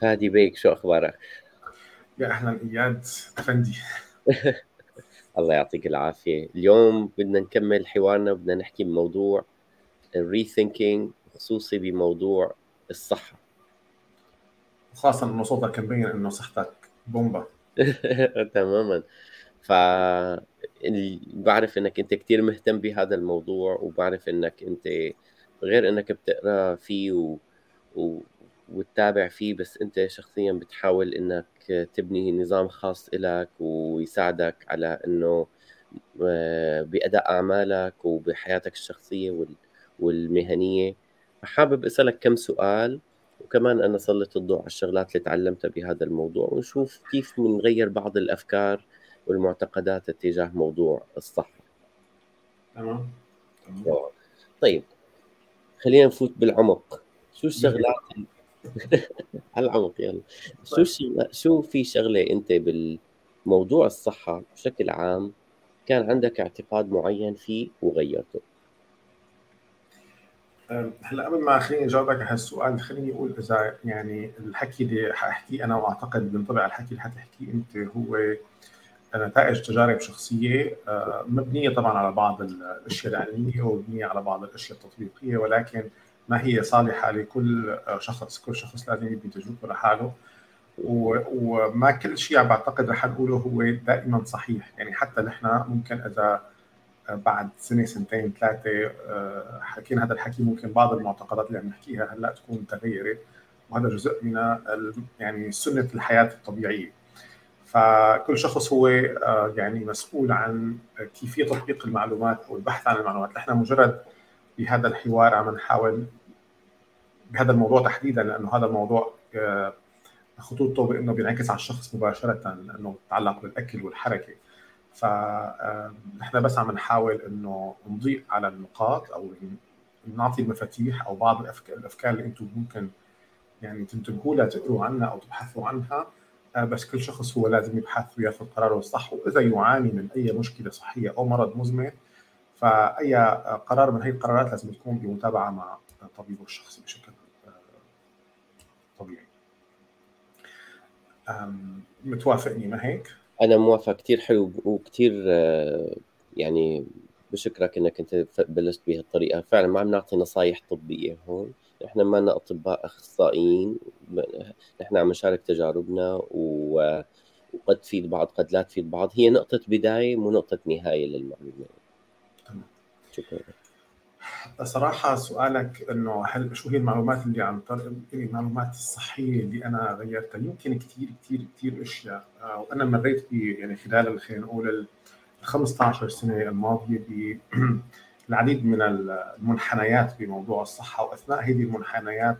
فادي بيك شو أخبارك؟ يا أهلا إياد افندي الله يعطيك العافية، اليوم بدنا نكمل حوارنا بدنا نحكي بموضوع الريثينكينج خصوصي بموضوع الصحة. خاصه إنه صوتك مبين إنه صحتك بومبا تماما. ف بعرف إنك أنت كثير مهتم بهذا الموضوع وبعرف إنك أنت غير إنك بتقرأ فيه و... و... وتتابع فيه بس أنت شخصيا بتحاول إنك تبني نظام خاص لك ويساعدك على إنه آه، بأداء أعمالك وبحياتك الشخصية والمهنية. فحابب أسألك كم سؤال وكمان أنا سلط الضوء على الشغلات اللي تعلمتها بهذا الموضوع ونشوف كيف بنغير بعض الأفكار والمعتقدات تجاه موضوع الصحة. تمام. طيب خلينا نفوت بالعمق. شو الشغلات على العمق يلا شو طيب. شو في شغلة أنت بالموضوع الصحة بشكل عام كان عندك اعتقاد معين فيه وغيرته هلأ قبل ما خليني أجاوبك على هالسؤال خليني أقول إذا يعني الحكي اللي حاحكيه أنا وأعتقد بينطبق على الحكي اللي حتحكيه أنت هو نتائج تجارب شخصية آه، مبنية طبعا على بعض الأشياء العلمية ومبنية على بعض الأشياء التطبيقية ولكن ما هي صالحة لكل شخص كل شخص لازم يبني تجربته لحاله. وما كل شيء بعتقد رح نقوله هو دائما صحيح. يعني حتى نحن ممكن إذا بعد سنة سنتين ثلاثة آه، حكينا هذا الحكي ممكن بعض المعتقدات اللي عم نحكيها هلأ تكون تغيرت. وهذا جزء من يعني سنة الحياة الطبيعية. فكل شخص هو آه، يعني مسؤول عن كيفية تطبيق المعلومات أو البحث عن المعلومات. نحن مجرد بهذا الحوار عم نحاول بهذا الموضوع تحديدا لأنه هذا الموضوع آه، خطورته بإنه بينعكس على الشخص مباشرة انه يتعلق بالأكل والحركة. فنحن بس عم نحاول إنه نضيء على النقاط أو نعطي المفاتيح أو بعض الأفكار, اللي أنتم ممكن يعني تنتبهوا لها تقروا عنها أو تبحثوا عنها. آه، بس كل شخص هو لازم يبحث وياخذ قراره الصح. وإذا يعاني من أي مشكلة صحية أو مرض مزمن فأي قرار من هي القرارات لازم تكون بمتابعة مع طبيبه الشخصي بشكل آه، طبيعي. متوافقني ما هيك؟ أنا موافق كثير حلو وكثير آه، يعني بشكرك إنك أنت بلشت بهالطريقة فعلا ما عم نعطي نصائح طبية هون نحن ما لنا اطباء أخصائيين نحن عم نشارك تجاربنا. وقد تفيد بعض قد لا تفيد بعض هي نقطة بداية مو نقطة نهاية للمعلومه شكرا صراحة سؤالك إنه هل شو هي المعلومات اللي عم المعلومات الصحية اللي أنا غيرتها؟ يمكن كثير كثير كثير أشياء. آه، وأنا مريت ب يعني خلال خلينا نقول ال 15 سنة الماضية بالعديد من المنحنيات بموضوع الصحة. وأثناء هذه المنحنيات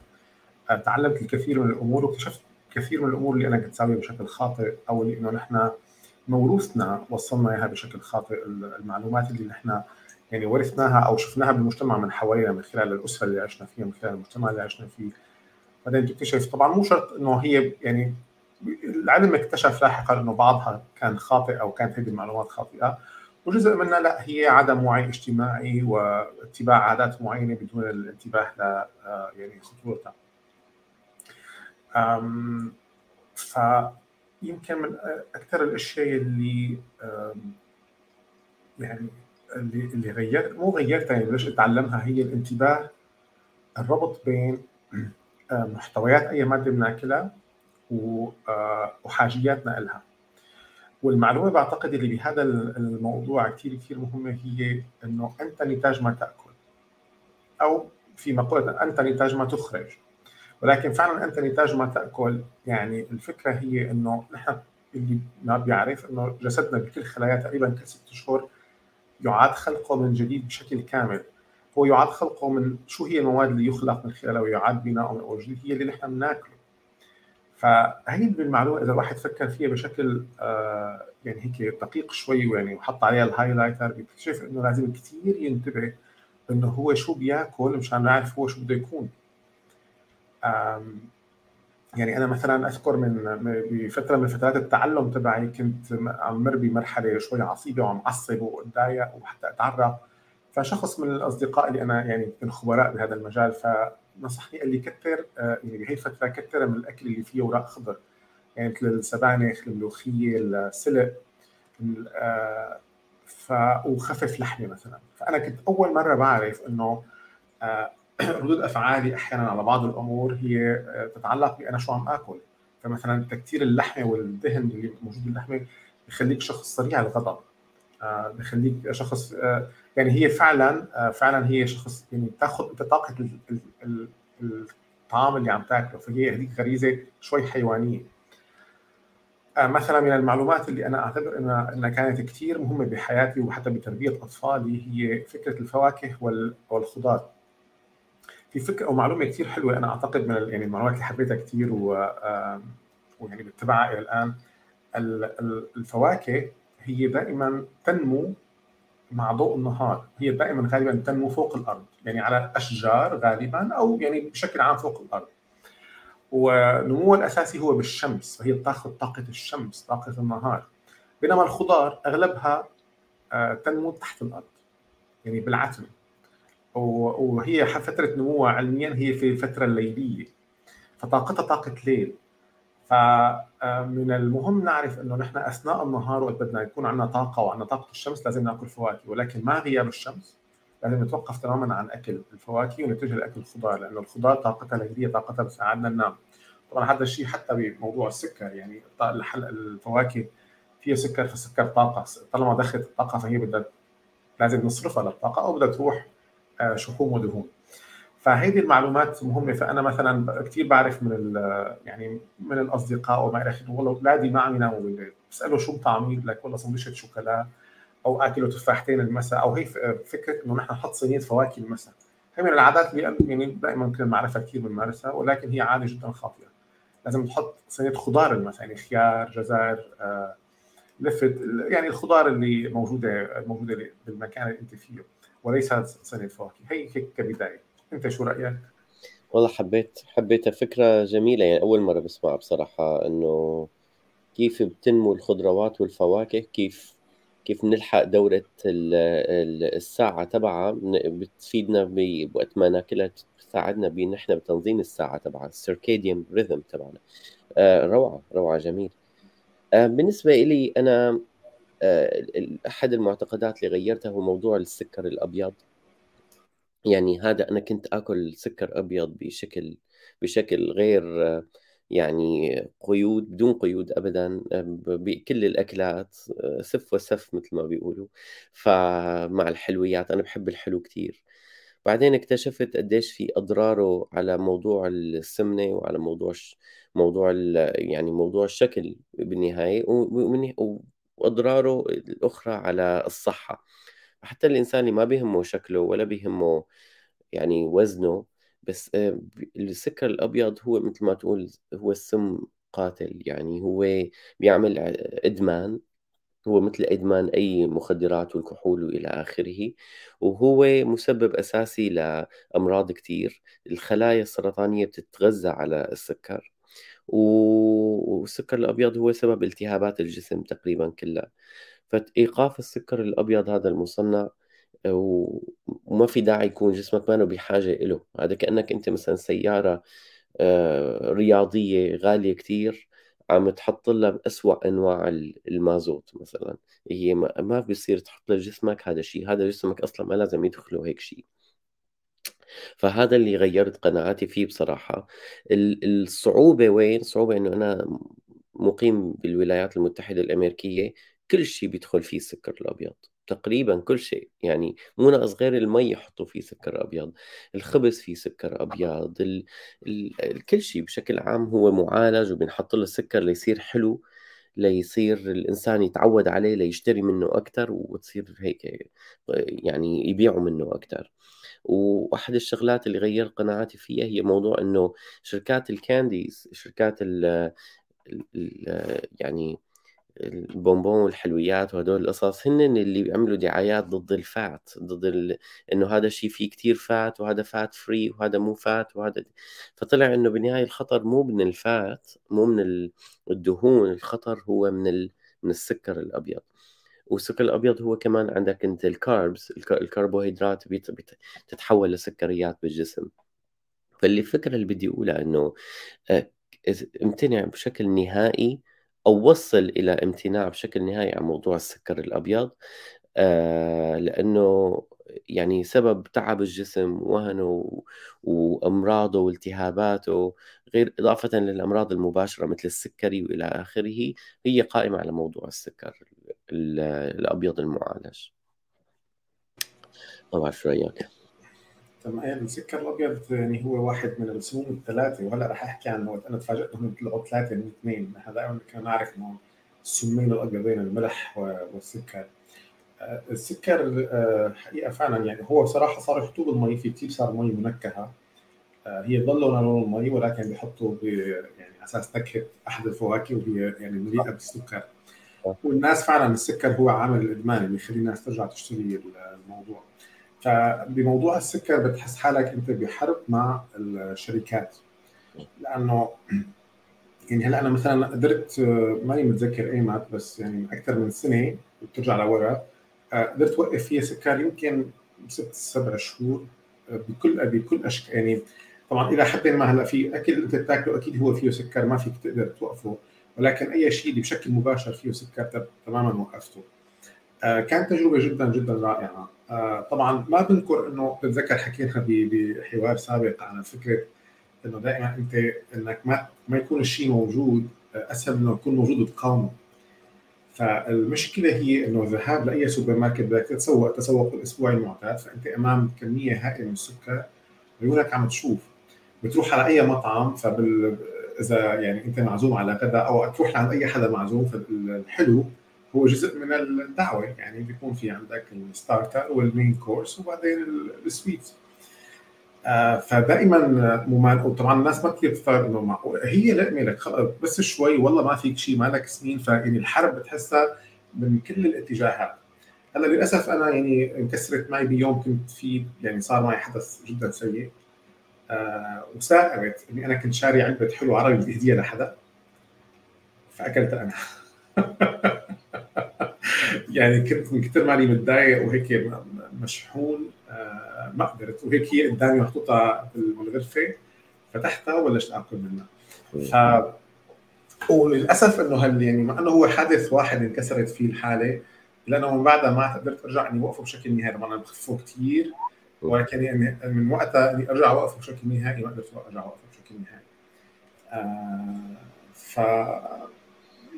آه، تعلمت الكثير من الأمور واكتشفت كثير من الأمور اللي أنا كنت ساويها بشكل خاطئ أو اللي إنه نحن موروثنا وصلنا اياها بشكل خاطئ. المعلومات اللي نحن يعني ورثناها أو شفناها بالمجتمع من حوالينا من خلال الأسرة اللي عشنا فيها من خلال المجتمع اللي عشنا فيه بعدين تكتشف طبعا مو شرط إنه هي يعني العلم اكتشف لاحقا إنه بعضها كان خاطئ أو كانت هذه المعلومات خاطئة وجزء منها لا هي عدم وعي اجتماعي واتباع عادات معينة بدون الانتباه ل يعني خطورتها. فيمكن من أكثر الأشياء اللي يعني اللي اللي غيرت مو غيرتها يعني ليش اتعلمها هي الانتباه الربط بين آه، محتويات أي مادة بناكلها آه، وحاجياتنا لها والمعلومة بعتقد اللي بهذا الموضوع كثير كثير مهمة هي إنه أنت نتاج ما تأكل أو في مقولة أنت نتاج ما تخرج. ولكن فعلا أنت نتاج ما تأكل يعني الفكرة هي إنه نحن اللي ما بيعرف إنه جسدنا بكل خلايا تقريبا كل ست اشهر يعاد خلقه من جديد بشكل كامل. هو يعاد خلقه من شو هي المواد اللي يخلق من خلالها ويعاد بناؤه من أول جديد؟ هي اللي نحن بناكله. فهي بالمعلومة إذا الواحد فكر فيها بشكل آه يعني هيك دقيق شوي ويعني وحط عليها الهايلايتر بيكتشف إنه لازم كثير ينتبه إنه هو شو بياكل مشان نعرف هو شو بده يكون. يعني أنا مثلا أذكر من بفتره من فترات التعلم تبعي كنت عم مر بمرحلة شوي عصيبة وعم أعصب وأتضايق وحتى اتعرى فشخص من الأصدقاء اللي أنا يعني كنت خبراء بهذا المجال ف نصحني قال لي كتر يعني بهي الفترة كتر من الأكل اللي فيه أوراق خضر. يعني مثل السبانخ الملوخية السلق ف وخفف لحمة مثلا. فأنا كنت أول مرة بعرف إنه ردود أفعالي أحيانا على بعض الأمور هي تتعلق بأنا شو عم آكل. فمثلا تكتير اللحمة والدهن اللي موجود باللحمة بخليك شخص سريع الغضب. آه، بخليك شخص آه، يعني هي فعلا آه، فعلا هي شخص يعني بتاخذ انت طاقه الطعام اللي عم تاكله. فهي هذيك غريزة شوي حيوانية. مثلا من المعلومات اللي أنا أعتبر إنها إنها كانت كثير مهمة بحياتي وحتى بتربية أطفالي هي فكرة الفواكه والخضار. في فكرة أو معلومة كثير حلوة أنا أعتقد من يعني المعلومات اللي حبيتها كثير و ويعني بتبعها إلى الآن الفواكه هي دائما تنمو مع ضوء النهار. هي دائما غالبا تنمو فوق الأرض يعني على اشجار غالبا أو يعني بشكل عام فوق الأرض. ونموها الأساسي هو بالشمس فهي بتاخذ طاقة الشمس طاقة النهار. بينما الخضار أغلبها آه، تنمو تحت الأرض يعني بالعتمة. وهي فترة نموها علميا هي في الفترة الليلية. فطاقتها طاقة ليل. فمن المهم نعرف إنه نحن أثناء النهار وقت بدنا يكون عندنا طاقة وعندنا طاقة الشمس لازم نأكل فواكه ولكن مع غياب الشمس لازم نتوقف تماما عن أكل الفواكه ونتجه لأكل الخضار لأنه الخضار طاقتها ليلية طاقتها بتساعدنا ننام. طبعا هذا الشيء حتى بموضوع السكر يعني الفواكه فيها سكر فالسكر طاقة. طالما دخلت الطاقة فهي بدها لازم نصرفها للطاقة أو بدها تروح آه، شحوم ودهون. فهذه المعلومات مهمة. فأنا مثلا كثير بعرف من يعني من الأصدقاء وما إلى اخره والله اولادي ما عم يناموا بالليل بساله شو بطعمي لك والله سندويشه شوكولا أو اكلوا تفاحتين المساء. أو هي فكرة إنه نحن نحط صينية فواكه المساء. هي من العادات اللي يعني دائما كنا معرفة كثير بنمارسها ولكن هي عادة جدا خاطئة. لازم تحط صينية خضار المساء يعني خيار جزر آه، لفت يعني الخضار اللي موجودة موجودة بالمكان اللي أنت فيه. وليس صينيه فواكه هي هيك كبداية. أنت شو رأيك؟ والله حبيت حبيتها فكرة جميلة. يعني أول مرة بسمعها بصراحة إنه كيف بتنمو الخضروات والفواكه كيف كيف نلحق دورة الساعة تبعها. بتفيدنا بوقت ما ناكلها بتساعدنا بإن إحنا بتنظيم الساعة تبعها السيركيديان ريذم تبعنا. آه روعة روعة جميل. آه بالنسبة إلي أنا أحد المعتقدات اللي غيرتها هو موضوع السكر الأبيض. يعني هذا أنا كنت آكل سكر أبيض بشكل بشكل غير يعني قيود بدون قيود أبدا بكل الأكلات سف وسف مثل ما بيقولوا. فمع الحلويات أنا بحب الحلو كتير. بعدين اكتشفت قديش في أضراره على موضوع السمنة وعلى موضوع موضوع يعني موضوع الشكل بالنهاية. وأضراره الأخرى على الصحة. حتى الإنسان اللي ما بيهمه شكله ولا بيهمه يعني وزنه بس آه، السكر الأبيض هو مثل ما تقول هو السم قاتل. يعني هو بيعمل إدمان هو مثل إدمان أي مخدرات والكحول وإلى آخره وهو مسبب أساسي لأمراض كتير. الخلايا السرطانية بتتغذى على السكر. والسكر الأبيض هو سبب التهابات الجسم تقريبا كلها. فإيقاف السكر الأبيض هذا المصنع وما في داعي يكون جسمك ما بحاجة له هذا كأنك أنت مثلا سيارة آه، رياضية غالية كتير عم تحط لها بأسوأ أنواع المازوت مثلا. هي ما بيصير تحط لجسمك هذا الشيء هذا جسمك أصلا ما لازم يدخله هيك شيء فهذا اللي غيرت قناعاتي فيه بصراحة. الصعوبة وين؟ الصعوبة إنه أنا مقيم بالولايات المتحدة الأمريكية كل شيء بيدخل فيه السكر الأبيض تقريبا كل شيء. يعني مو ناقص غير المي يحطوا فيه سكر أبيض الخبز فيه سكر أبيض ال... ال... كل شيء بشكل عام هو معالج وبنحط له السكر ليصير حلو ليصير الإنسان يتعود عليه ليشتري منه أكثر وتصير هيك يعني يبيعوا منه أكثر وأحد الشغلات اللي غير قناعاتي فيها هي موضوع إنه شركات ال candies شركات ال يعني البونبون والحلويات وهدول القصص هن اللي بيعملوا دعايات ضد ال fat ضد. إنه هذا الشيء فيه كتير fat وهذا fat free وهذا مو fat وهذا فطلع إنه بالنهايه الخطر مو من ال fat مو من الدهون الخطر هو من ال... من السكر الأبيض والسكر الأبيض هو كمان عندك أنت الكاربس الكربوهيدرات بتتحول لسكريات بالجسم. فالفكرة اللي بدي أقولها إنه آه، امتنع بشكل نهائي أو وصل إلى امتناع بشكل نهائي عن موضوع السكر الأبيض آه، لأنه يعني سبب تعب الجسم وهنه وأمراضه والتهاباته غير إضافة للأمراض المباشرة مثل السكري وإلى آخره هي قائمة على موضوع السكر. الأبيض المعالج. بعرف شو رأيك. تمام السكر الأبيض يعني هو واحد من السموم الثلاثة وهلأ رح أحكي عنه أنا تفاجأت انهم طلعوا ثلاثة من اثنين. هذا كنا نعرف إنه السمين الأبيضين الملح والسكر. آه، السكر آه، حقيقة فعلا يعني هو صراحة صار يحطوه بالمي في كثير صار مي منكهة. آه، هي ضل لونها لون المي ولكن بيحطوا يعني أساس نكهة أحد الفواكه وهي يعني مليئة بالسكر. والناس فعلا السكر هو عامل الادمان اللي يخلي الناس ترجع تشتري الموضوع. فبموضوع السكر بتحس حالك أنت بحرب مع الشركات. لأنه يعني هلأ أنا مثلا قدرت ماني متذكر ايمت بس يعني أكثر من سنة بترجع لورا قدرت أوقف فيها سكر يمكن ست سبع شهور بكل بكل اشكال يعني طبعا اذا حبينا ما هلأ في اكل أنت بتاكله أكيد هو فيه سكر ما فيك تقدر توقفه. ولكن أي شيء اللي بشكل مباشر فيه سكر تماما وقفته. آه، كانت تجربة جدا جدا رائعة. آه، طبعا ما بنكر إنه بتذكر حكينا بحوار سابق عن فكرة إنه دائما أنت إنك ما ما يكون الشيء موجود آه، أسهل إنه يكون موجود وتقاومه فالمشكلة هي إنه الذهاب لأي سوبر ماركت بدك تتسوق تسوق الاسبوعي المعتاد فأنت أمام كمية هائلة من السكر عيونك عم تشوف. بتروح على أي مطعم فبال إذا يعني أنت معزوم على غدا أو تروح لعند أي حدا معزوم فالحلو هو جزء من الدعوة. يعني بيكون في عندك ال starter وال main course وبعدين ال sweet آه فدائما ممال وطبعا الناس ما كثير بتفكر إنه معقول هي لقمه لك بس شوي والله ما فيك شيء مالك سنين. فيعني الحرب بتحسها من كل الاتجاهات. هلأ للأسف أنا يعني انكسرت معي بيوم كنت في يعني صار معي حدث جدا سيء. آه وسائرت إني أنا كنت شاري علبة حلو عربي هديه لحدا فأكلت أنا. يعني كنت من كثر ماني متضايق وهيك مشحون آه، ما قدرت. وهيك هي قدامي محطوطة بالغرفه فتحتها وبلشت آكل منها. ف وللأسف إنه هل يعني مع إنه هو حادث واحد انكسرت فيه الحالة لأنه من بعدها ما قدرت أرجع إني اوقفه بشكل نهائي. طبعا بخفه كثير ولكن يعني من وقتها اني أرجع اوقفه بشكل نهائي ما قدرت أرجع اوقفه بشكل نهائي. آه ف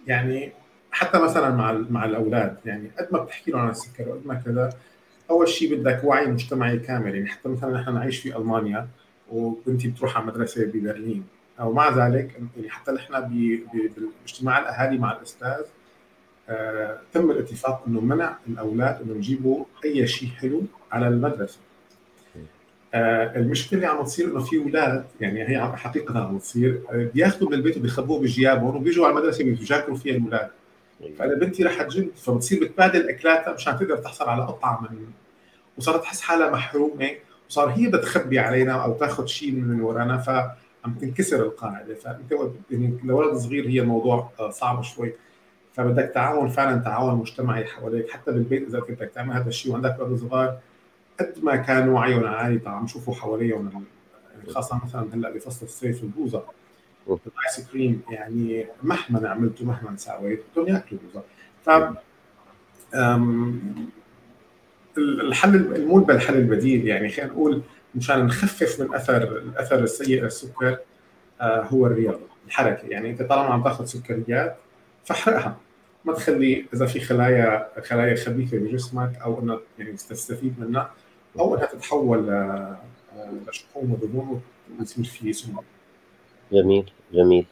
يعني حتى مثلا مع مع الأولاد يعني قد ما بتحكي لهم عن السكر وقد ما كذا أول شيء بدك وعي مجتمعي كامل. يعني حتى مثلا نحن نعيش في ألمانيا وبنتي بتروح على مدرسة ببرلين. أو مع ذلك يعني حتى نحن باجتماع الأهالي مع الأستاذ آه تم الاتفاق إنه منع الأولاد انه يجيبوا أي شيء حلو على المدرسة. المشكلة اللي عم تصير إنه في أولاد يعني هي حقيقة عم تصير آه بياخذوا من البيت وبيخبوه بجيابهم وبيجوا على المدرسة بيجاكروا فيها الأولاد. فأنا بنتي رح تجن فبتصير بتبادل أكلاتها مشان تقدر تحصل على قطعه من وصارت تحس حالها محرومة وصار هي بتخبي علينا أو تاخذ شيء من ورانا فعم تنكسر القاعدة. فأنت يعني لولد صغير هي الموضوع آه، صعب شوي. فبدك تعاون فعلا تعاون مجتمعي حواليك حتى بالبيت إذا بدك تعمل هذا الشيء وعندك أولاد صغار قد ما كان وعيهم عالي عم شوفوا حواليهم خاصة مثلا هلأ بفصل الصيف البوظه الايس كريم يعني مهما عملته مهما سويت بدهم يأكلوا بوظه ف الحل المول الحل البديل يعني خلينا نقول مشان نخفف من اثر الأثر السيء للسكر آه هو الرياضة الحركة. يعني إنت طالما عم تأخذ سكريات فاحرقها. ما تخلي إذا في خلايا خلايا خبيثه بجسمك أو إنك يعني تستفيد منها. أو انها تتحول لشحوم ودهون ويصير في سموم جميل جميل.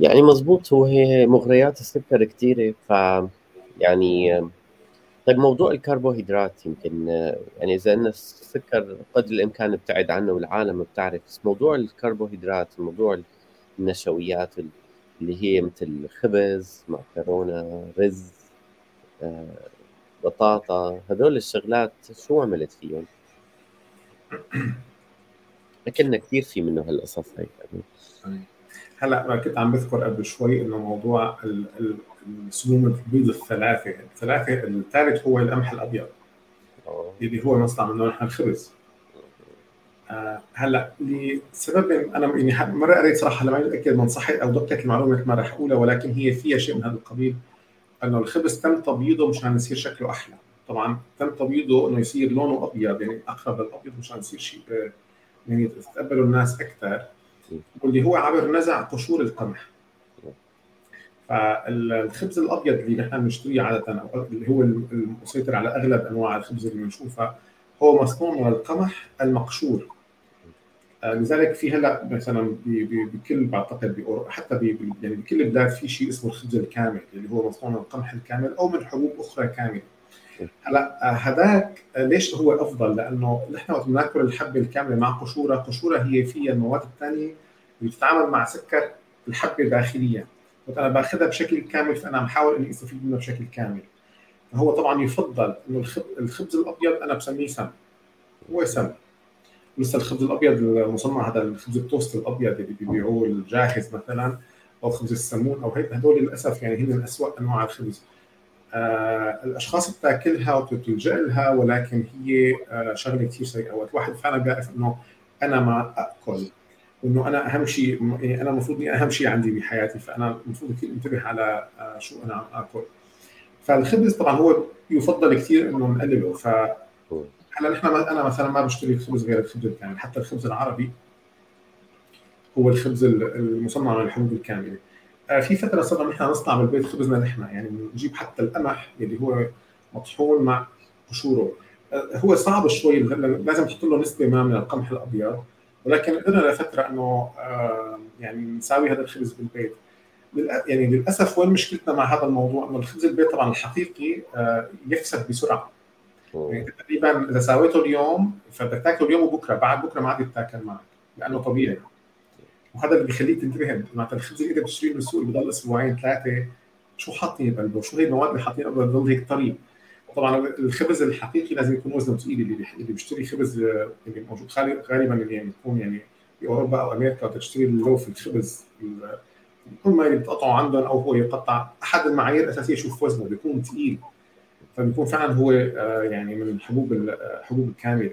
يعني مزبوط هو هي مغريات السكر كثيرة ف يعني طيب موضوع الكربوهيدرات يمكن يعني إذا إن السكر قد الإمكان ابتعد عنه والعالم بتعرف بس موضوع الكربوهيدرات موضوع النشويات اللي هي مثل خبز معكرونه رز آه، بطاطا هذول الشغلات شو عملت فيهم؟ اكلنا كثير في منه هالقصص هي يعني. هلا كنت عم بذكر قبل شوي إنه موضوع السموم البيض الثلاثه، الثلاثه الثالث هو القمح الأبيض اللي هو نصنع منه نحن الخبز. آه هلا لسبب أنا يعني مرة قريت صراحة لما متأكد من صحه أو دقة المعلومة ما راح أقولها ولكن هي فيها شيء من هذا القبيل إنه الخبز تم تبييضه مشان يصير شكله أحلى. طبعا تم تبييضه إنه يصير لونه أبيض يعني أقرب للأبيض مشان يصير شيء يعني تتقبله الناس أكثر واللي هو عبر نزع قشور القمح. فالخبز الأبيض اللي نحن بنشتريه عادة أو اللي هو المسيطر على أغلب أنواع الخبز اللي بنشوفها هو مصنوع من القمح المقشور. لذلك في هلا مثلا بكل بعتقد حتى بي يعني بكل البلاد في شيء اسمه الخبز الكامل اللي هو مصنوع من القمح الكامل أو من حبوب أخرى كاملة هلا آه، هذاك آه، ليش هو أفضل؟ لأنه نحن وقت بناكل الحبة الكاملة مع قشورها، قشورها هي فيها المواد الثانية اللي بتتعامل مع سكر الحبة داخليا، وقت أنا باخذها بشكل كامل فأنا بحاول إني أستفيد منها بشكل كامل. فهو طبعا يفضل إنه الخبز الأبيض أنا بسميه سم هو سم لسه الخبز الأبيض المصنع هذا الخبز التوست الأبيض اللي بيبيعوه الجاهز مثلا أو خبز السمون أو هيك هدول للأسف يعني هن اسوء أنواع الخبز. آه الأشخاص بتأكلها وبتلجأ لها ولكن هي آه شغلة كثير سيئة. وقت الواحد فعلا بيعرف إنه أنا ما اكل وإنه أنا أهم شيء يعني أنا المفروض إني أهم شيء عندي بحياتي فأنا المفروض كثير انتبه على آه شو أنا عم أكل. فالخبز طبعا هو يفضل كثير إنه نقلله ف هلا نحن أنا مثلا ما بشتري الخبز غير الخبز الكامل حتى الخبز العربي هو الخبز المصنع من الحبوب الكامله آه، في فترة صرنا نحن نصنع بالبيت خبزنا نحن يعني نجيب حتى القمح اللي هو مطحون مع قشوره. آه، هو صعب شوي لازم تحط له نسبة ما من القمح الأبيض ولكن قدرنا لفترة إنه آه، يعني نساوي هذا الخبز بالبيت. يعني للأسف وين مشكلتنا مع هذا الموضوع؟ إنه الخبز البيت طبعا الحقيقي يفسد بسرعة. يعني تقريبا إذا سويته اليوم فبدك تاكله اليوم وبكرة بعد بكرة ما عاد يتاكل معك لأنه طبيعي. وهذا اللي بيخليك تنتبه معناتها الخبز اللي انت بتشتريه من السوق بضل أسبوعين ثلاثة شو حاطين بقلبه شو هي المواد اللي حاطين؟ قبل بضل هيك طري طبعا الخبز الحقيقي لازم يكون وزنه ثقيل اللي اللي بيشتري خبز اللي موجود غالبا اللي يعني يكون يعني باوروبا أو أمريكا تشتري اللوف الخبز كل ما بتقطعه عندهم أو هو يقطع أحد المعايير الأساسية شوف وزنه بيكون ثقيل فبيكون فعلا هو آه، يعني من الحبوب الحبوب آه، الكاملة.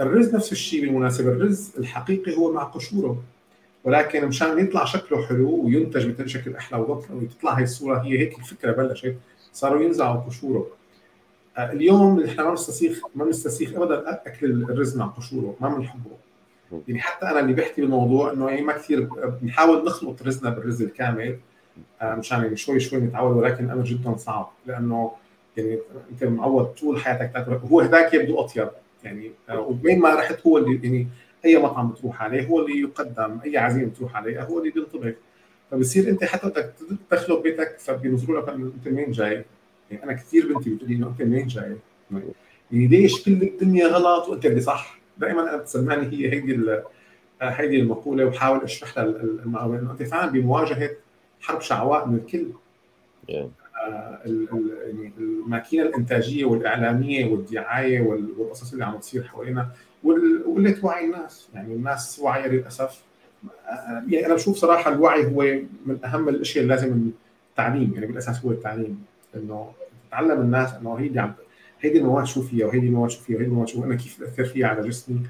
الرز نفس الشيء بالمناسبة. الرز الحقيقي هو مع قشوره. ولكن مشان يطلع شكله حلو وينتج بشكل أحلى وتطلع هي الصورة هي هيك الفكرة بلشت. صاروا ينزعوا قشوره. آه، اليوم نحن ما بنستسيخ ما بنستسيخ ابدا أكل الرز مع قشوره. ما بنحبه. يعني حتى أنا اللي بحكي بالموضوع إنه يعني ما كثير بنحاول نخلط رزنا بالرز الكامل. مشان يعني شوي شوي نتعود ولكن أمر جدا صعب. لأنه يعني انت معود طول حياتك تاكل هو هذاك يبدو أطيب يعني آه، وين ما رحت هو اللي يعني أي مطعم بتروح عليه هو اللي يقدم أي عزيمة بتروح عليها هو اللي بينطبخ فبصير أنت حتى بدك تدخله ببيتك فبينظروا لك أنت منين جاي؟ يعني أنا كثير بنتي بتقول لي إنه أنت منين جاي؟ يعني ليش كل الدنيا غلط وأنت اللي صح؟ دائما أنا بتسمعني هي هيدي آه، هيدي المقولة وبحاول أشرح لها إنه أنت فعلا بمواجهة حرب شعواء من الكل الماكينة الإنتاجية والإعلامية والدعاية والقصص اللي عم تصير حوالينا وقله وعي الناس. يعني الناس واعية للأسف. يعني أنا بشوف صراحة الوعي هو من أهم الأشياء اللي لازم التعليم يعني بالأساس هو التعليم. إنه تعلم الناس إنه هيدي عم هيدي المواد شو فيها وهيدي المواد شو فيها وهيدي المواد شو أنا كيف بتأثر فيها على جسمي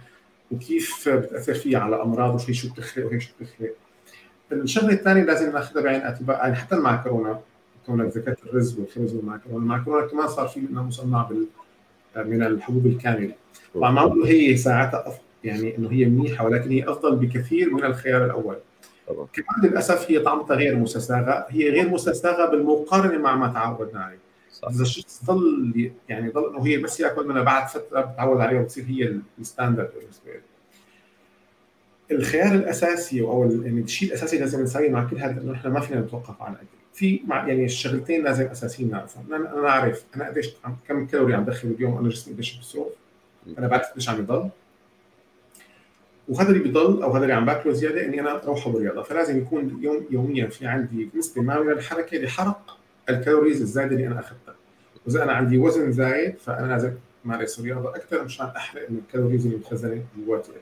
وكيف بتأثر فيها على أمراض وشي شو بتخلق وهي شو بتخلق. الشغلة الثانية لازم ناخذها بعين الاعتبار يعني حتى مع كورونا كونك ذكرت الرز والخبز والمعكرونه، المعكرونه كمان صار في منها مصنع بال من الحبوب الكاملة. طبعا ما بقول هي ساعتها يعني إنه هي منيحة ولكن هي أفضل بكثير من الخيار الأول. طبعا. كمان للأسف هي طعمتها غير مستساغة هي غير مستساغة بالمقارنة مع ما تعودنا عليه. إذا الشخص ضل يعني ضل إنه هي بس يأكل منها بعد فترة بتعود عليها وبتصير هي الستاندرد بالنسبة له. الخيار الأساسي أو يعني الشيء الأساسي لازم نسويه مع كل هذا إنه إحنا ما فينا نتوقف عن الاكل في مع يعني الشغلتين لازم أساسيين نعرفهم. أنا أعرف. أنا قديش كم كالوري عم بدخل اليوم؟ أنا جسمي قديش بصرف؟ أنا بعرف قديش عم يضل؟ وهذا اللي بيضل أو هذا اللي عم باكله زيادة إني أنا اروحه بالرياضه فلازم يكون يوم يوميا في عندي نسبة ما من الحركة لحرق الكالوريز الزايدة اللي أنا أخذتها. وإذا أنا عندي وزن زايد فأنا لازم مارس رياضة أكثر مشان أحرق من ال calories اللي متخزنه جواتي أكثر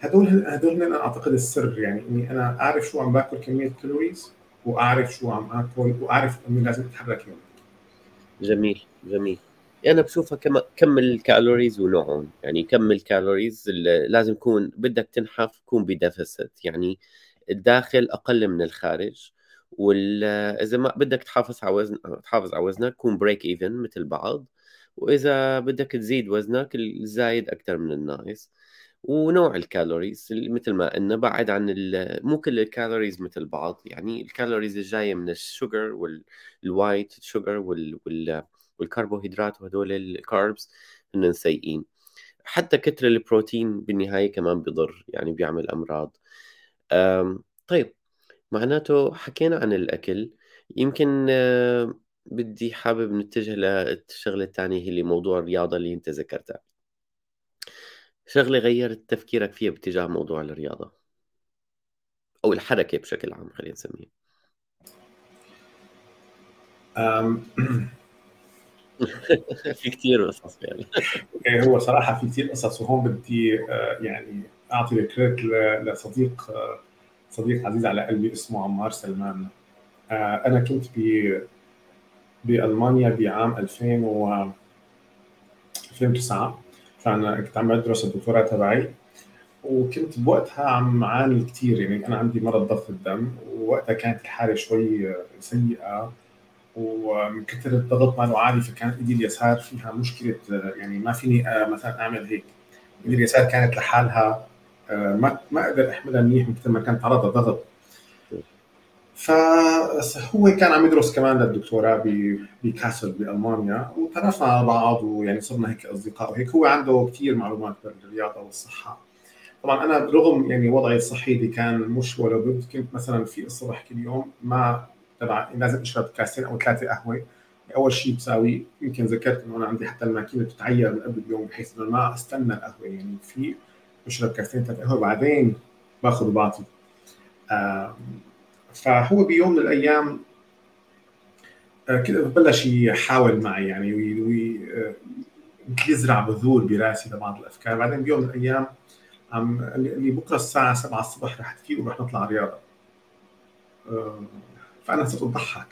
هدول هدول أنا أعتقد السر يعني إني أنا أعرف شو عم باكل كمية calories. وأعرف شو عم آكل وأعرف إنه لازم أتحرك يوم. جميل جميل. أنا بشوفها كم كم ال calories ونوعهم. يعني كم ال calories لازم يكون بدك تنحف يكون ب deficit يعني الداخل أقل من الخارج. واذا ما بدك تحافظ على وزن تحافظ على وزنك كون break even مثل بعض. وإذا بدك تزيد وزنك الزايد أكثر من الناقص. ونوع ال calories مثل ما قلنا بعد عن مو كل ال calories مثل بعض يعني ال calories الجايه من ال sugar وال white sugar وال, وال والكربوهيدرات وهدول ال carbs هن سيئين. حتى كتر البروتين بالنهاية كمان بضر يعني بيعمل أمراض. طيب معناته حكينا عن الأكل يمكن بدي حابب نتجه للشغلة الثانية اللي موضوع الرياضة اللي أنت ذكرتها. شغلة غيرت تفكيرك فيها باتجاه موضوع الرياضة؟ أو الحركة بشكل عام خلينا نسميه في كثير قصص يعني. إيه، هو صراحة في كثير قصص وهون بدي آه، يعني أعطي الكريدت لصديق آه، صديق عزيز على قلبي اسمه عمار سلمان. آه، أنا كنت ب بألمانيا بعام 2000 و 2009 فانا كنت عم بدرس الدكتوراه تبعي وكنت بوقتها عم عاني كثير يعني أنا عندي مرض ضغط الدم ووقتها كانت الحالة شوي سيئة ومن كثر الضغط ماله عالي فكانت إيدي اليسار فيها مشكلة يعني ما فيني آه، مثلا أعمل هيك. إيدي اليسار كانت لحالها آه، ما ما أقدر أحملها منيح من كثر ما كانت تعرض لضغط. فهو كان عم يدرس كمان للدكتوراه بكاسل بألمانيا وتعرفنا على بعض ويعني صرنا هيك أصدقاء وهيك هو عنده كثير معلومات بالرياضة والصحة. طبعا أنا رغم يعني وضعي الصحي اللي كان مش ولا بد كنت مثلا في الصبح كل يوم ما تبع لازم أشرب كاسين أو ثلاثة قهوة. أول شيء بساوي يمكن ذكرت إنه أنا عندي حتى الماكينة بتتعير من قبل اليوم بحيث إنه ما أستنى القهوة. يعني في بشرب كاسين ثلاثة قهوة بعدين باخذ وبعطي فهو بيوم من الأيام آه، كده بلش يحاول معي يعني يزرع بذور براسي لبعض الأفكار. بعدين بيوم من الأيام عم اللي بكرة الساعة 7 الصبح رح تفيق ورح نطلع رياضة. فأنا صرت أضحك.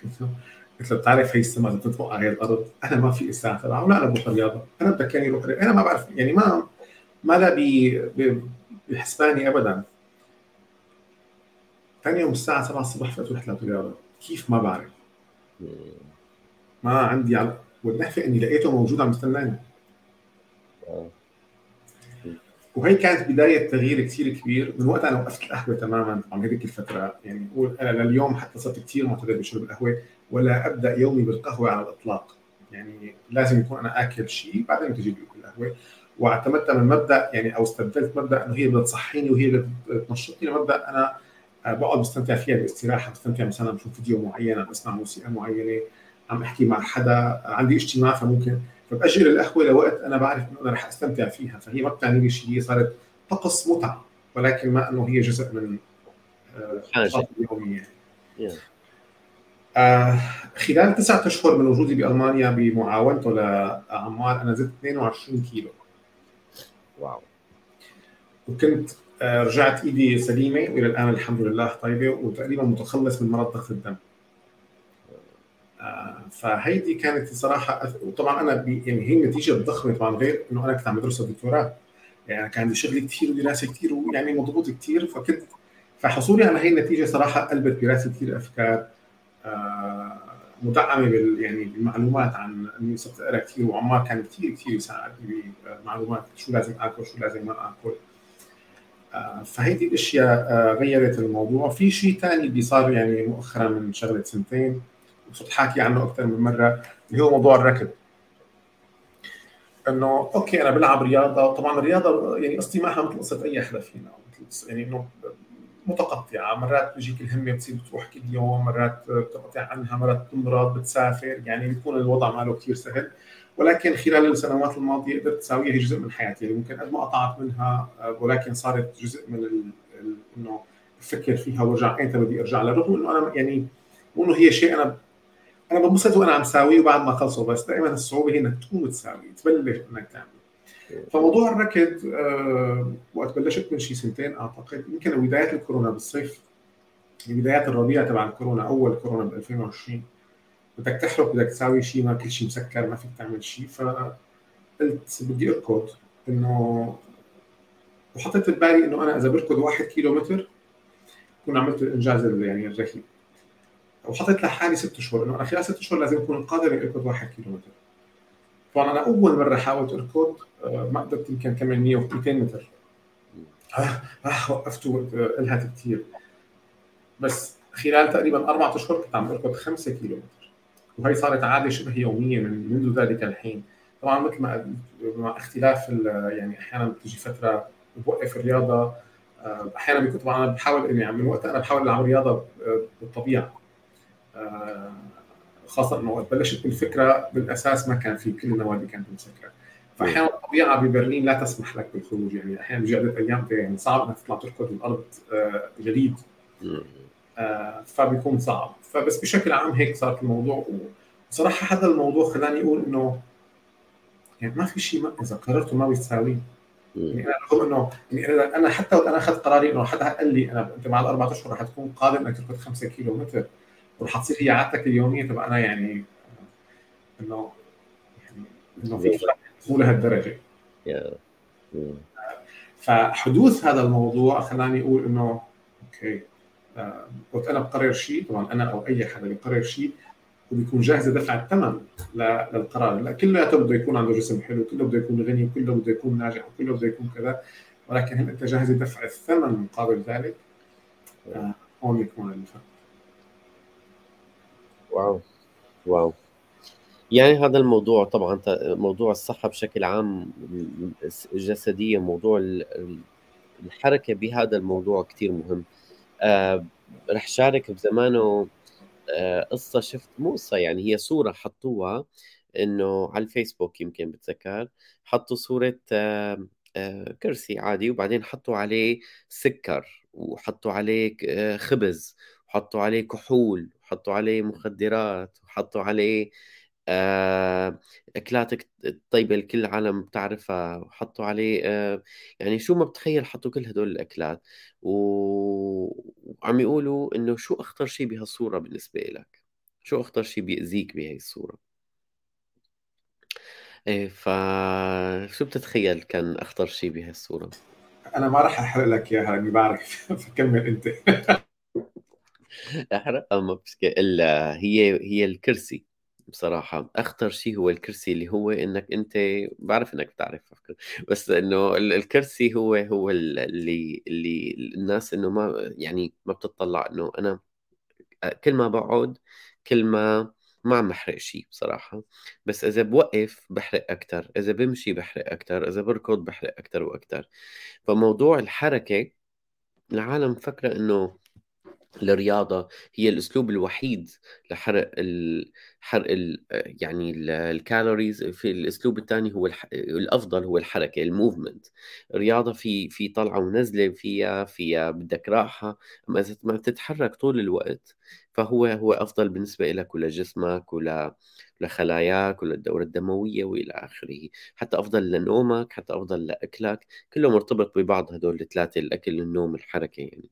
قلت له بتعرف هي السما إذا بتطبق على الأرض أنا ما في الساعة 7 ولا أنا بروح رياضة. أنا بدك يعني يروح أنا ما بعرف يعني ما ما لا بحسباني ابدا. ثاني يوم الساعة 7 الصبح فقت رحت رياضه كيف ما بعرف. ما عندي على والنحفه إني لقيته موجود عم يستناني وهي كانت بداية تغيير كثير كبير. من وقت أنا وقفت القهوة تماما عن هذيك الفترة يعني أقول أنا لليوم حتى صرت كثير معتدل بشرب القهوة ولا أبدأ يومي بالقهوة على الإطلاق. يعني لازم يكون أنا آكل شيء بعدين تجي لي القهوه واعتمدت من مبدأ يعني أو استبدلت مبدأ إنه هي بدها تصحيني وهي بتنشطني لمبدأ أنا بقعد بستمتع فيها باستراحه بستمتع مثلا بشوف فيديو معين عم بسمع موسيقى معينة عم أحكي مع حدا عندي اجتماع فممكن فبأجل القهوة لوقت أنا بعرف إنه أنا رح أستمتع فيها. فهي ما بتعني لي شيء هي صارت طقس متعة ولكن ما إنه هي جزء من حاجة. اليومية. آه خلال تسعة أشهر من وجودي بألمانيا بمعاونته لعمار أنا زدت 22 كيلو. واو. وكنت رجعت إيدي سليمة وإلى الآن الحمد لله طيبة وتقريبا متخلص من مرض ضغط الدم. فهيدي كانت صراحة وطبعا أنا يعني هي النتيجه الضخمه طبعا غير إنه أنا كنت عم بدرس الدكتوراه. يعني كان عندي شغل كثير ودراسة كثير ويعني مضغوط كثير فكنت فحصولي على هي النتيجة صراحة قلبت براسي كثير أفكار آه، مدعمة بال يعني بالمعلومات عن إني صرت أقرأ كثير وعمار كان كثير كثير يساعدني بمعلومات شو لازم آكل شو لازم ما آكل. آه، فهيدي الأشياء آه، غيرت الموضوع. في شيء ثاني اللي صار يعني مؤخرا من شغله سنتين وصرت حاكي عنه أكثر من مرة اللي هو موضوع الركض إنه أوكي أنا بلعب رياضة. طبعا الرياضة يعني قصتي معها مثل قصة أي حدا فينا. يعني إنه متقطعة. مرات بيجيك الهمة بتصير بتروح كل يوم مرات بتقطع عنها مرات تمرض بتسافر. يعني بيكون الوضع ماله كثير سهل. ولكن خلال السنوات الماضية قدرت تساويها هي جزء من حياتي يعني ممكن قد ما قطعت منها ولكن صارت جزء من إنه أفكر فيها وارجع إمتى بدي أرجع لها رغم إنه أنا يعني مو إنه هي شيء أنا أنا بنبسط وأنا عم ساويه وبعد ما خلصوا بس دائما الصعوبة هي إنك تقوم تساوي تبلش إنك تعمل. فموضوع الركض آه وقت بلشت من شي سنتين أعتقد يمكن بدايات الكورونا بالصيف بدايات الربيع تبع الكورونا أول كورونا ب 2020 بدك تحرق بدك تساوي شيء ما كل شيء مسكر ما فيك تعمل شيء فقلت بدي أركض إنه وحطيت ببالي إنه أنا إذا بركض واحد كيلو متر بكون عملت الإنجاز يعني الرهيب. وحطيت لحالي ست شهور إنه أنا خلال ست شهور لازم أكون قادر أركض واحد كيلو متر طبعا أنا أول مرة حاولت أركض آه، ما قدرت يمكن كمان 100 و 200 متر. آه آه وقفت الهت كثير بس خلال تقريبا أربع أشهر كنت عم أركض 5 كيلو متر وهي صارت عادة شبه يومية من منذ ذلك الحين. طبعا مثل ما مع اختلاف يعني أحيانا بتجي فترة بوقف الرياضة آه، أحيانا بيكون طبعا أنا بحاول إني من وقت أنا بحاول اعمل رياضة بالطبيعة. آه، خاصة إنه بلشت بالفكرة بالأساس ما كان في كل النوادي كانت مسكره فاحيانا الطبيعة ببرلين لا تسمح لك بالخروج. يعني أحيانا بيجي أيام يعني صعب إنك تطلع تركض الأرض آه، جليد فبيكون صعب. فبس بشكل عام هيك صار الموضوع وصراحة هذا الموضوع خلاني أقول إنه يعني ما في شيء إذا قررته ما بيساويه يعني أنا رغم إنه يعني أنا حتى وقت أنا أخذت قراري إنه حدا قال لي أنا أنت بعد أربع أشهر رح تكون قادر إنك تركض 5 كيلو متر ورح تصير هي عادتك اليومية تبقى أنا يعني إنه يعني إنه في مو لهالدرجة. فحدوث هذا الموضوع خلاني أقول إنه أوكي. آه، وقت أنا بقرر شيء طبعا أنا أو أي حدا بيقرر شيء وبيكون جاهز يدفع الثمن للقرار. لا كلياته بده يكون عنده جسم حلو كله بده يكون غني وكله بده يكون ناجح وكله بده يكون كذا. ولكن هل أنت جاهز تدفع الثمن مقابل ذلك؟ آه هون يكون الفرق. واو واو. يعني هذا الموضوع طبعا موضوع الصحة بشكل عام الجسدية موضوع الحركة بهذا الموضوع كثير مهم. آه رح شارك بزمانه آه، قصة شفت مو قصة يعني هي صورة حطوها إنه على الفيسبوك يمكن بتذكر. حطوا صورة آه، آه، كرسي عادي وبعدين حطوا عليه سكر وحطوا عليه خبز وحطوا عليه كحول وحطوا عليه مخدرات وحطوا عليه آه، اكلات الطيبه اللي كل العالم بتعرفها وحطوا عليه آه، يعني شو ما بتخيل حطوا كل هدول الأكلات. وعم يقولوا إنه شو أخطر شيء بهالصورة بالنسبة لك شو أخطر شيء بيأذيك بهي الصورة؟ إيه شو بتتخيل كان أخطر شيء بهالصوره أنا ما راح أحرق لك إياها لأني بعرف فكمل أنت. أحرق؟ ما الا هي هي الكرسي. بصراحة أخطر شيء هو الكرسي اللي هو إنك أنت بعرف إنك بتعرف بس إنه الكرسي هو هو اللي اللي الناس إنه ما يعني ما بتطلع إنه أنا كل ما بقعد كل ما ما عم بحرق شيء بصراحة. بس إذا بوقف بحرق أكتر إذا بمشي بحرق أكتر إذا بركض بحرق أكتر وأكتر. فموضوع الحركة العالم فكرة إنه الرياضة هي الأسلوب الوحيد لحرق ال... حرق ال... يعني الكالوريز في الأسلوب الثاني هو الح... الأفضل هو الحركة الموفمنت الرياضة في في طلعة ونزلة فيها فيها بدك راحة أما إذا ما بتتحرك طول الوقت. فهو هو أفضل بالنسبة لك ولجسمك ول لخلاياك وللدورة الدموية وإلى آخره. حتى أفضل لنومك حتى أفضل لأكلك كله مرتبط ببعض هدول الثلاثة الأكل النوم الحركة يعني.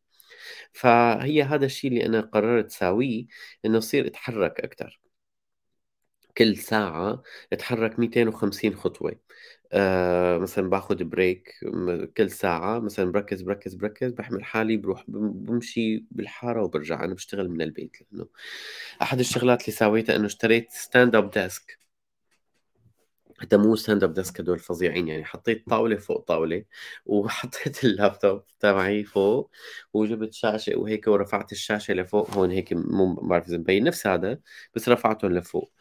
فهي هذا الشيء اللي أنا قررت ساويه إنه أصير أتحرك أكثر كل ساعة أتحرك 250 خطوة. آه مثلا باخذ break كل ساعة مثلا بركز بركز بركز بحمل حالي بروح بمشي بالحارة وبرجع. أنا بشتغل من البيت لأنه أحد الشغلات اللي سويتها إنه اشتريت stand up desk حتى مو stand up desk هدول فظيعين يعني. حطيت طاولة فوق طاولة وحطيت اللابتوب تبعي فوق وجبت شاشة وهيك ورفعت الشاشة لفوق. هون هيك مو بعرف إذا مبين نفس هذا بس رفعتهم لفوق.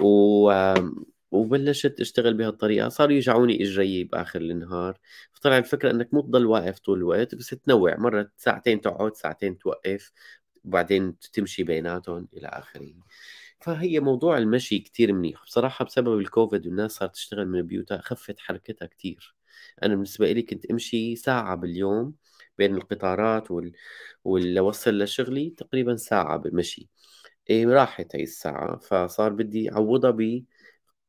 و وبلشت أشتغل بهالطريقة. صاروا يجعوني إجري بآخر النهار. فطلع الفكرة إنك مو تضل واقف طول الوقت بس تنوع. مره ساعتين تقعد ساعتين توقف وبعدين تمشي بيناتهم إلى آخره. فهي موضوع المشي كتير منيح. بصراحة بسبب الكوفيد والناس صارت تشتغل من بيوتها خفت حركتها كتير. أنا بالنسبة لي كنت أمشي ساعة باليوم بين القطارات وال... والوصل لشغلي تقريبا ساعة بالمشي. إيه راحت هاي الساعة. فصار بدي أعوضها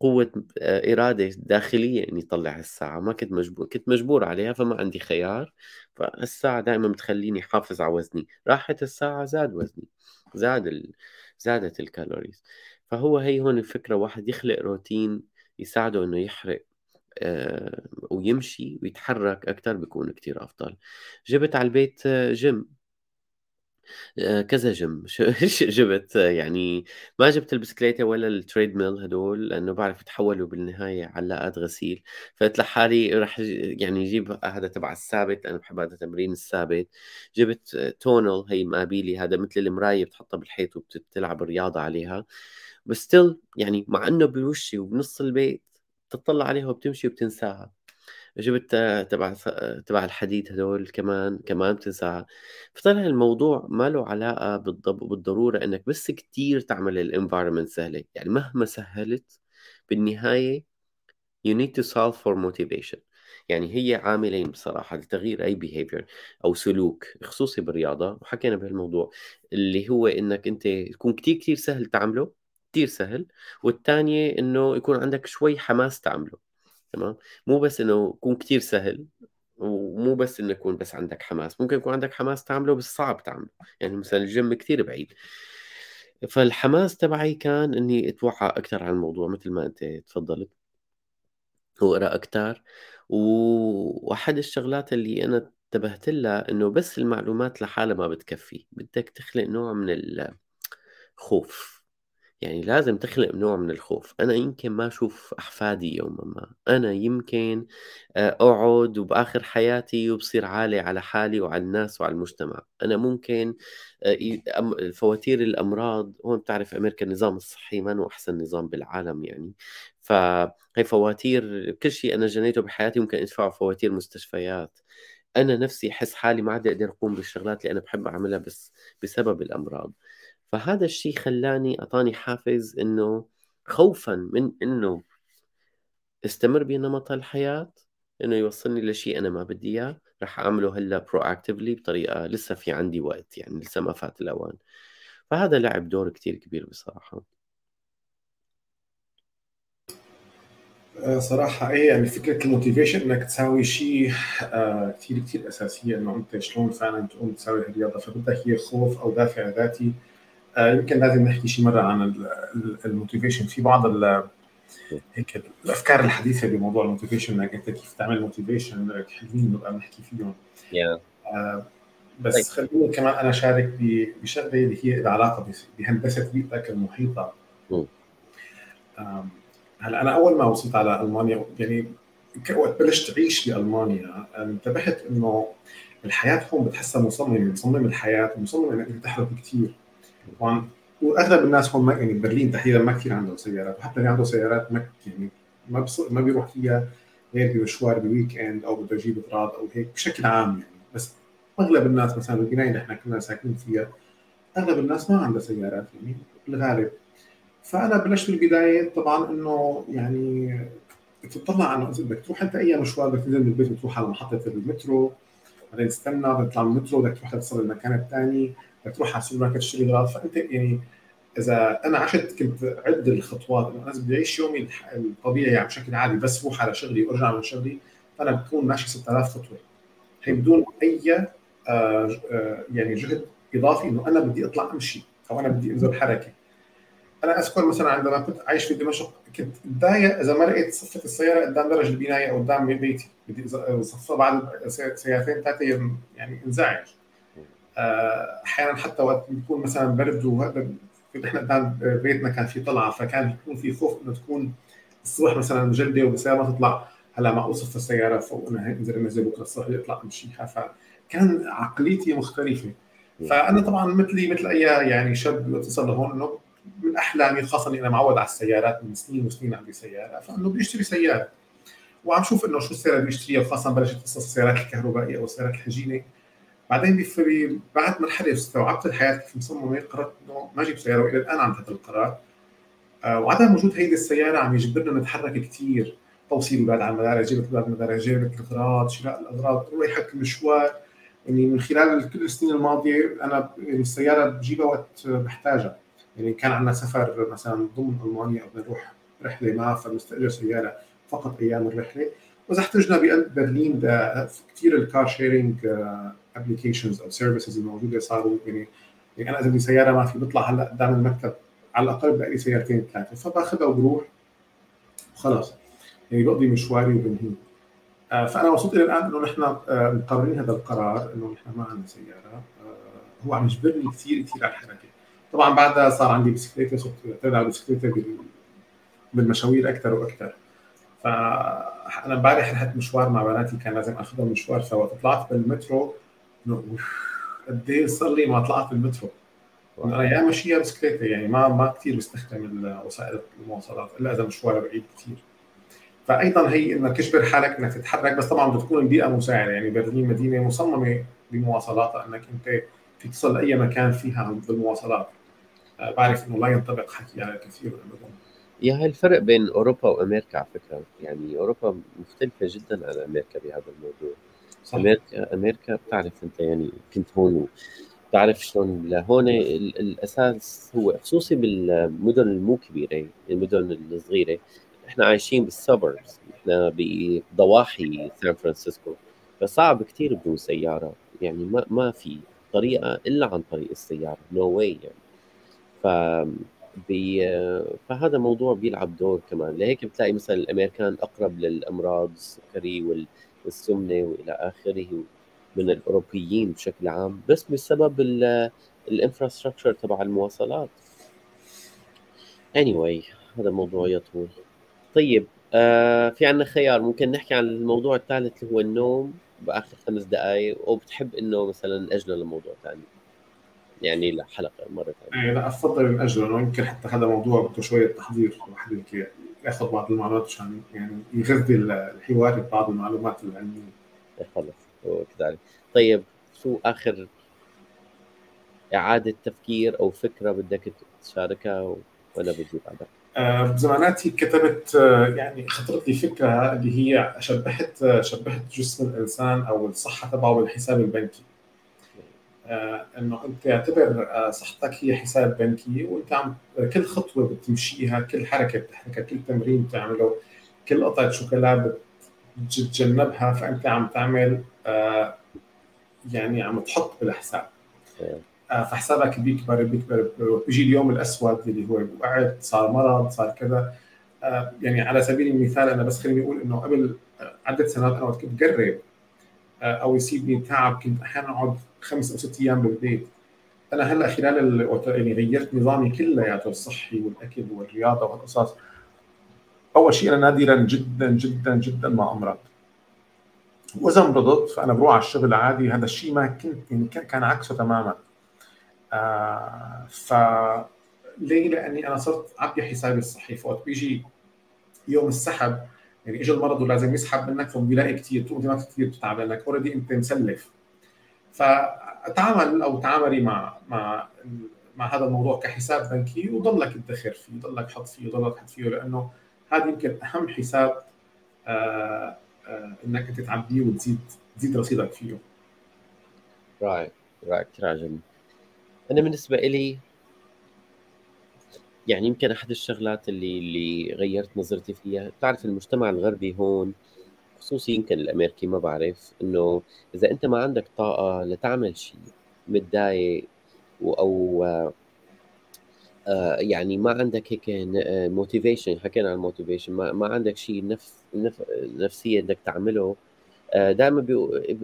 بقوة آه، إرادة داخلية إني طلع الساعة ما كنت مجبور كنت مجبور عليها فما عندي خيار. فالساعة دائما بتخليني حافظ على وزني. راحت الساعة زاد وزني. زاد ال... زادت الكالوريز. فهو هي هون الفكرة واحد يخلق روتين يساعده إنه يحرق آه، ويمشي ويتحرك أكثر بيكون كتير أفضل. جبت على البيت جيم. آه، كذا جيم. جبت؟ يعني ما جبت البسكليتة ولا ميل هدول لأنه بعرف يتحولوا بالنهاية علاقات غسيل. فقلت لحالي رح يعني جيب هذا تبع الثابت أنا بحب هذا التمرين الثابت. جبت تونل هي مقابيلي هذا مثل المراية بتحطها بالحيط وبتلعب رياضة عليها. بس يعني مع إنه بوشي وبنص البيت بتطلع عليها وبتمشي وبتنساها. جبت تبع تبع الحديد هدول كمان كمان بتنساها فطلع الموضوع ما له علاقة بالضب... بالضرورة إنك بس كتير تعمل الانفايرمنت سهلة. يعني مهما سهلت بالنهاية you need to solve for motivation. يعني هي عاملين بصراحة لتغيير أي behavior أو سلوك خصوصي بالرياضة. وحكينا بهالموضوع اللي هو إنك أنت تكون كتير كتير سهل تعمله كتير سهل. والثانية إنه يكون عندك شوي حماس تعمله. تمام؟ مو بس إنه يكون كتير سهل ومو بس إنه يكون بس عندك حماس ممكن يكون عندك حماس تعمله بس صعب تعمله يعني مثلا الجيم كتير بعيد. فالحماس تبعي كان إني اتوعى أكثر عن الموضوع مثل ما أنت تفضلت. واقرا أكثر وأحد الشغلات اللي أنا انتبهت لها إنه بس المعلومات لحالها ما بتكفي بدك تخلق نوع من الخوف يعني لازم تخلق نوع من الخوف. أنا يمكن ما أشوف أحفادي يوما ما. أنا يمكن آه، أقعد وبآخر حياتي وبصير عالي على حالي وعلى الناس وعلى المجتمع. أنا ممكن آه، فواتير الأمراض هون بتعرف أمريكا النظام الصحي ما هو أحسن نظام بالعالم يعني. فهي فواتير كل شيء أنا جنيته بحياتي ممكن أدفعه فواتير مستشفيات. أنا نفسي أحس حالي ما عاد أقدر أقوم بالشغلات اللي أنا بحب أعملها بس بسبب الأمراض. فهذا الشيء خلاني أعطاني حافز إنه خوفا من إنه استمر بنمط الحياة إنه يوصلني لشيء أنا ما بدي إياه. رح أعمله هلأ proactively بطريقة لسه في عندي وقت يعني لسه ما فات الأوان. فهذا لعب دور كتير كبير بصراحة. آه، صراحة إيه يعني فكرة ال motivation إنك تساوي شيء آه كثير كثير أساسية إنه أنت شلون فعلا تقوم تساوي الرياضة فبدك هي خوف أو دافع ذاتي يمكن لازم نحكي شي مرة عن ال motivation. في بعض هيك الأفكار الحديثة بموضوع ال motivation إنك أنت كيف تعمل motivation حلوين نبقى بنحكي فيهم. Yeah. آه بس طيب. خليني كمان أنا شارك بشغلة اللي هي العلاقه بهندسة بيئتك المحيطة. هلأ أنا أول ما وصلت على ألمانيا يعني وقت بلشت تعيش بألمانيا انتبهت إنه الحياة هون بتحسها مصممة مصمم الحياة مصمم إنك تحرك كثير وأغلب الناس هون يعني برلين تحديدا ما كثير عندهم سيارات وحتى اللي عنده سيارات ما يعني ما بص... ما بيروح فيها غير بمشوار ب weekend أو بده يجيب أغراض أو هيك بشكل عام يعني. بس أغلب الناس مثلا بالبناية اللي إحنا كنا ساكنين فيها أغلب الناس ما عندها سيارات يعني بالغالب. فأنا بلشت بالبداية طبعا إنه يعني تطلع انه اذا بدك تروح أنت أي مشوار بدك تنزل من البيت وتروح على محطة المترو بعدين تستنى بدك تطلع من المترو بدك تروح تصل المكان الثاني. تروح على السوبر ماركت تشتري اغراض فأنت يعني إذا أنا عشت كنت عد الخطوات أنا بدي اعيش يومي الطبيعي يعني بشكل عادي بس روح على شغلي وارجع من شغلي فانا بكون ماشي 6000 خطوة. هي بدون أي آه آه يعني جهد إضافي إنه أنا بدي أطلع أمشي أو أنا بدي أنزل حركة. أنا أذكر مثلا عندما كنت عايش في دمشق كنت اتضايق إذا ما لقيت صفة السيارة قدام درج البناية أو قدام بيتي. بدي صفها بعد سيارتين ثلاثة يعني انزعج. أحيانا حتى وقت بيكون مثلا برد وهذا إحنا قدام بيتنا كان في طلعة فكان بيكون في خوف إنه تكون الصبح مثلا جلدة والسياره ما تطلع هلا ما أوصف السيارة فوق انها إنزل انزل بكرة الصبح يطلع امشيها فكان عقليتي مختلفة. فأنا طبعا مثلي مثل أي يعني شاب اتصل لهون إنه من أحلامي خاصه إني أنا معود على السيارات من سنين وسنين عندي سيارة فإنه بدي اشتري سيارة. وعم شوف إنه شو السيارة اللي بشتريها وخاصه بلشت قصص السيارات الكهربائية أو السيارات الحجينة. بعدين بعد مرحله استوعبت الحياة كيف مصممة قررت إنه ما أجيب سيارة وإلى الآن عم هذا القرار. آه، وعدم وجود هيدي السيارة عم يجبرنا نتحرك كثير توصيل الاولاد على المدارس جبت الاولاد المدارس جبت الأغراض شراء الأغراض رويحه المشوار يعني من خلال كل السنين الماضية أنا يعني السيارة بجيبها وقت بحتاجها. يعني كان عندنا سفر مثلا ضمن ألمانيا أو نروح رحلة ما فبنستأجر سيارة فقط أيام الرحلة. وإذا احتجنا بقلب برلين كثير ال car sharing applications أو services الموجودة صاروا يعني يعني أنا إذا بدي سيارة ما في بطلع هلأ قدام المكتب على الأقل بقى لي سيارتين ثلاثة. فباخذها وبروح. وخلاص يعني بقضي مشواري وبنهي. آه، فأنا وصلت إلى الآن إنه نحن آه، مقررين هذا القرار إنه نحن ما عندنا سيارة. هو عم يجبرني كثير كثير على الحركة. طبعا بعدها صار عندي بسكليتة صرت اعتمد على البسكليته بالمشاوير أكثر وأكثر فأنا امبارح رحت مشوار مع بناتي كان لازم أخذهم مشوار سوا. طلعت بالمترو قد إيه صار لي ما طلعت بالمترو أنا يا ماشيه بسكليتة يعني ما ما كثير بستخدم وسائل المواصلات إلا إذا مشوار بعيد كثير فايضا هي إنك تجبر حالك إنك تتحرك بس طبعا بدها تكون البيئه مساعدة. يعني برلين مدينة مصممة بمواصلاتها إنك أنت فيك تصل لأي مكان فيها بالمواصلات. آه، بعرف إنه لا ينطبق حكي على كثير ابدا يا هاي الفرق بين أوروبا وأمريكا على فكرة. يعني أوروبا مختلفة جدا عن أمريكا بهذا الموضوع. أمريكا أمريكا بتعرف أنت يعني كنت هون بتعرف شلون لهون الأساس هو خصوصي بالمدن المو كبيره المدن الصغيرة. إحنا عايشين بال suburbs إحنا بضواحي سان فرانسيسكو. فصعب كثير بدون سيارة. يعني ما ما في طريقة إلا عن طريق السيارة. نو no واي يعني. ف فهذا موضوع بيلعب دور كمان. لهيك بتلاقي مثلا الأمريكان أقرب للأمراض السكري والسمنة وإلى آخره من الأوروبيين بشكل عام بس بسبب الإنفراستراكشر تبع المواصلات. Anyway هذا موضوع يطول. طيب آه في عندنا خيار. ممكن نحكي عن الموضوع الثالث اللي هو النوم بآخر خمس دقائق أو بتحب انه مثلا اجله لموضوع ثاني يعني لحلقه مرة ثانية. إيه، لا افضل أجله. لأنه يمكن حتى هذا موضوع بده شوية تحضير الواحد يأخذ بعض المعلومات عشان يعني يغذي الحوار ببعض المعلومات العلمية. إيه، خلص كذلك. طيب شو آخر إعادة تفكير أو فكرة بدك تشاركها وأنا بدي بعدها آه، بزماناتي كتبت آه، يعني خطرت لي فكرة اللي هي شبهت آه، شبهت جسم الإنسان أو الصحة تبعه بالحساب البنكي. إنه أنت اعتبر صحتك هي حساب بنكي وأنت عم كل خطوة بتمشيها كل حركة بتحركها كل تمرين بتعمله كل قطعة شوكولا بتتجنبها فأنت عم تعمل يعني عم تحط بالحساب. آه، فحسابك بيكبر بيكبر بيجي اليوم الأسود اللي هو وقعت صار مرض صار كذا. آه، يعني على سبيل المثال أنا بس خليني أقول إنه قبل عدة سنوات أنا وقت كنت آه، أو يصيبني تعب كنت أحيانا أقعد خمس أو ست أيام بالبيت. أنا هلأ خلال يعني غيرت نظامي كلياته الصحي والأكل والرياضة والقصص أول شيء أنا نادرا جدا جدا جدا ما أمرض. واذا مرضت فأنا بروح على الشغل عادي. هذا الشيء ما كنت يعني كان عكسه تماما. آه ف ليه؟ لأني أنا صرت عبي حسابي الصحي. فوقت بيجي يوم السحب يعني اجى المرض ولازم يسحب منك فبيلاقي كثير تقوم ما كثير تتعب لانك اوريدي انت مسلف. فتعامل أو تعاملي مع مع مع هذا الموضوع كحساب بنكي وضلك تدخر فيه ضلك تحط فيه ضلك تحط فيه لأنه هذا يمكن أهم حساب آه آه إنك أنت تعبيه وتزيد تزيد رصيدك فيه. رايك رايك كثير عجبني. أنا بالنسبة إلي يعني يمكن أحد الشغلات اللي اللي غيرت نظرتي فيها. بتعرف المجتمع الغربي هون خصوصي يمكن الأمريكي ما بعرف إنه إذا أنت ما عندك طاقة لتعمل شيء متضايق أو آه يعني ما عندك هيك motivation حكينا عن ال motivation ما, ما عندك شيء نفس نف نفسية بدك تعمله آه دائما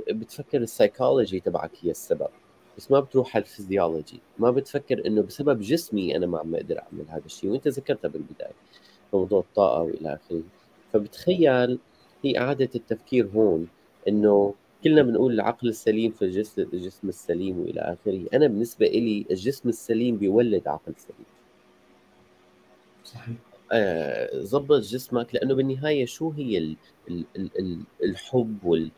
بتفكر السايكولوجي تبعك هي السبب. بس ما بتروح على الفيزيولوجي. ما بتفكر إنه بسبب جسمي أنا ما عم أقدر أعمل هذا الشيء وأنت ذكرتها بالبداية موضوع الطاقة وإلى آخره. فبتخيل هي اعاده التفكير هون إنه كلنا بنقول العقل السليم في الجسم الجسم السليم وإلى آخره. أنا بالنسبة لي الجسم السليم بيولد عقل سليم. صحيح. ظبط آه جسمك لأنه بالنهاية شو هي ال ال ال الحب وال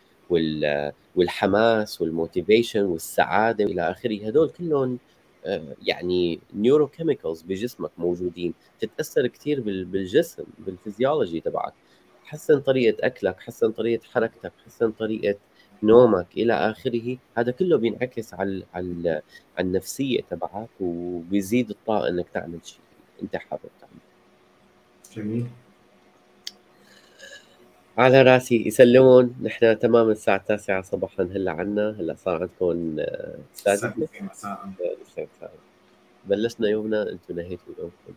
والحماس وال motivation والسعادة وإلى آخره. هدول كلهم آه، يعني neurochemicals بجسمك موجودين. تتأثر كثير بالجسم بالفيزيولوجي تبعك. حسن طريقة أكلك حسن طريقة حركتك حسن طريقة نومك إلى آخره. هذا كله بينعكس على على النفسية تبعك وبيزيد الطاقة إنك تعمل شيء. أنت حابب تعمله جميل. على راسي يسلمون. نحن تمام الساعة التاسعة صباحا. هلا عنا. هلا صار عندكم السادسة مساء. بلشنا يومنا. أنتم نهيتوا يومكم.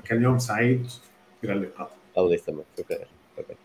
كان يوم سعيد. إلى اللقاء. الله يسلمك. شكرا شكرا